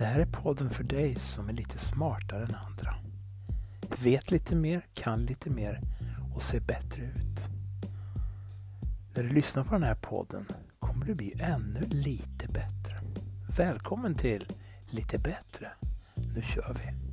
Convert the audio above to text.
Det här är podden för dig som är lite smartare än andra. Vet lite mer, kan lite mer och ser bättre ut. När du lyssnar på den här podden kommer du bli ännu lite bättre. Välkommen till Lite bättre. Nu kör vi!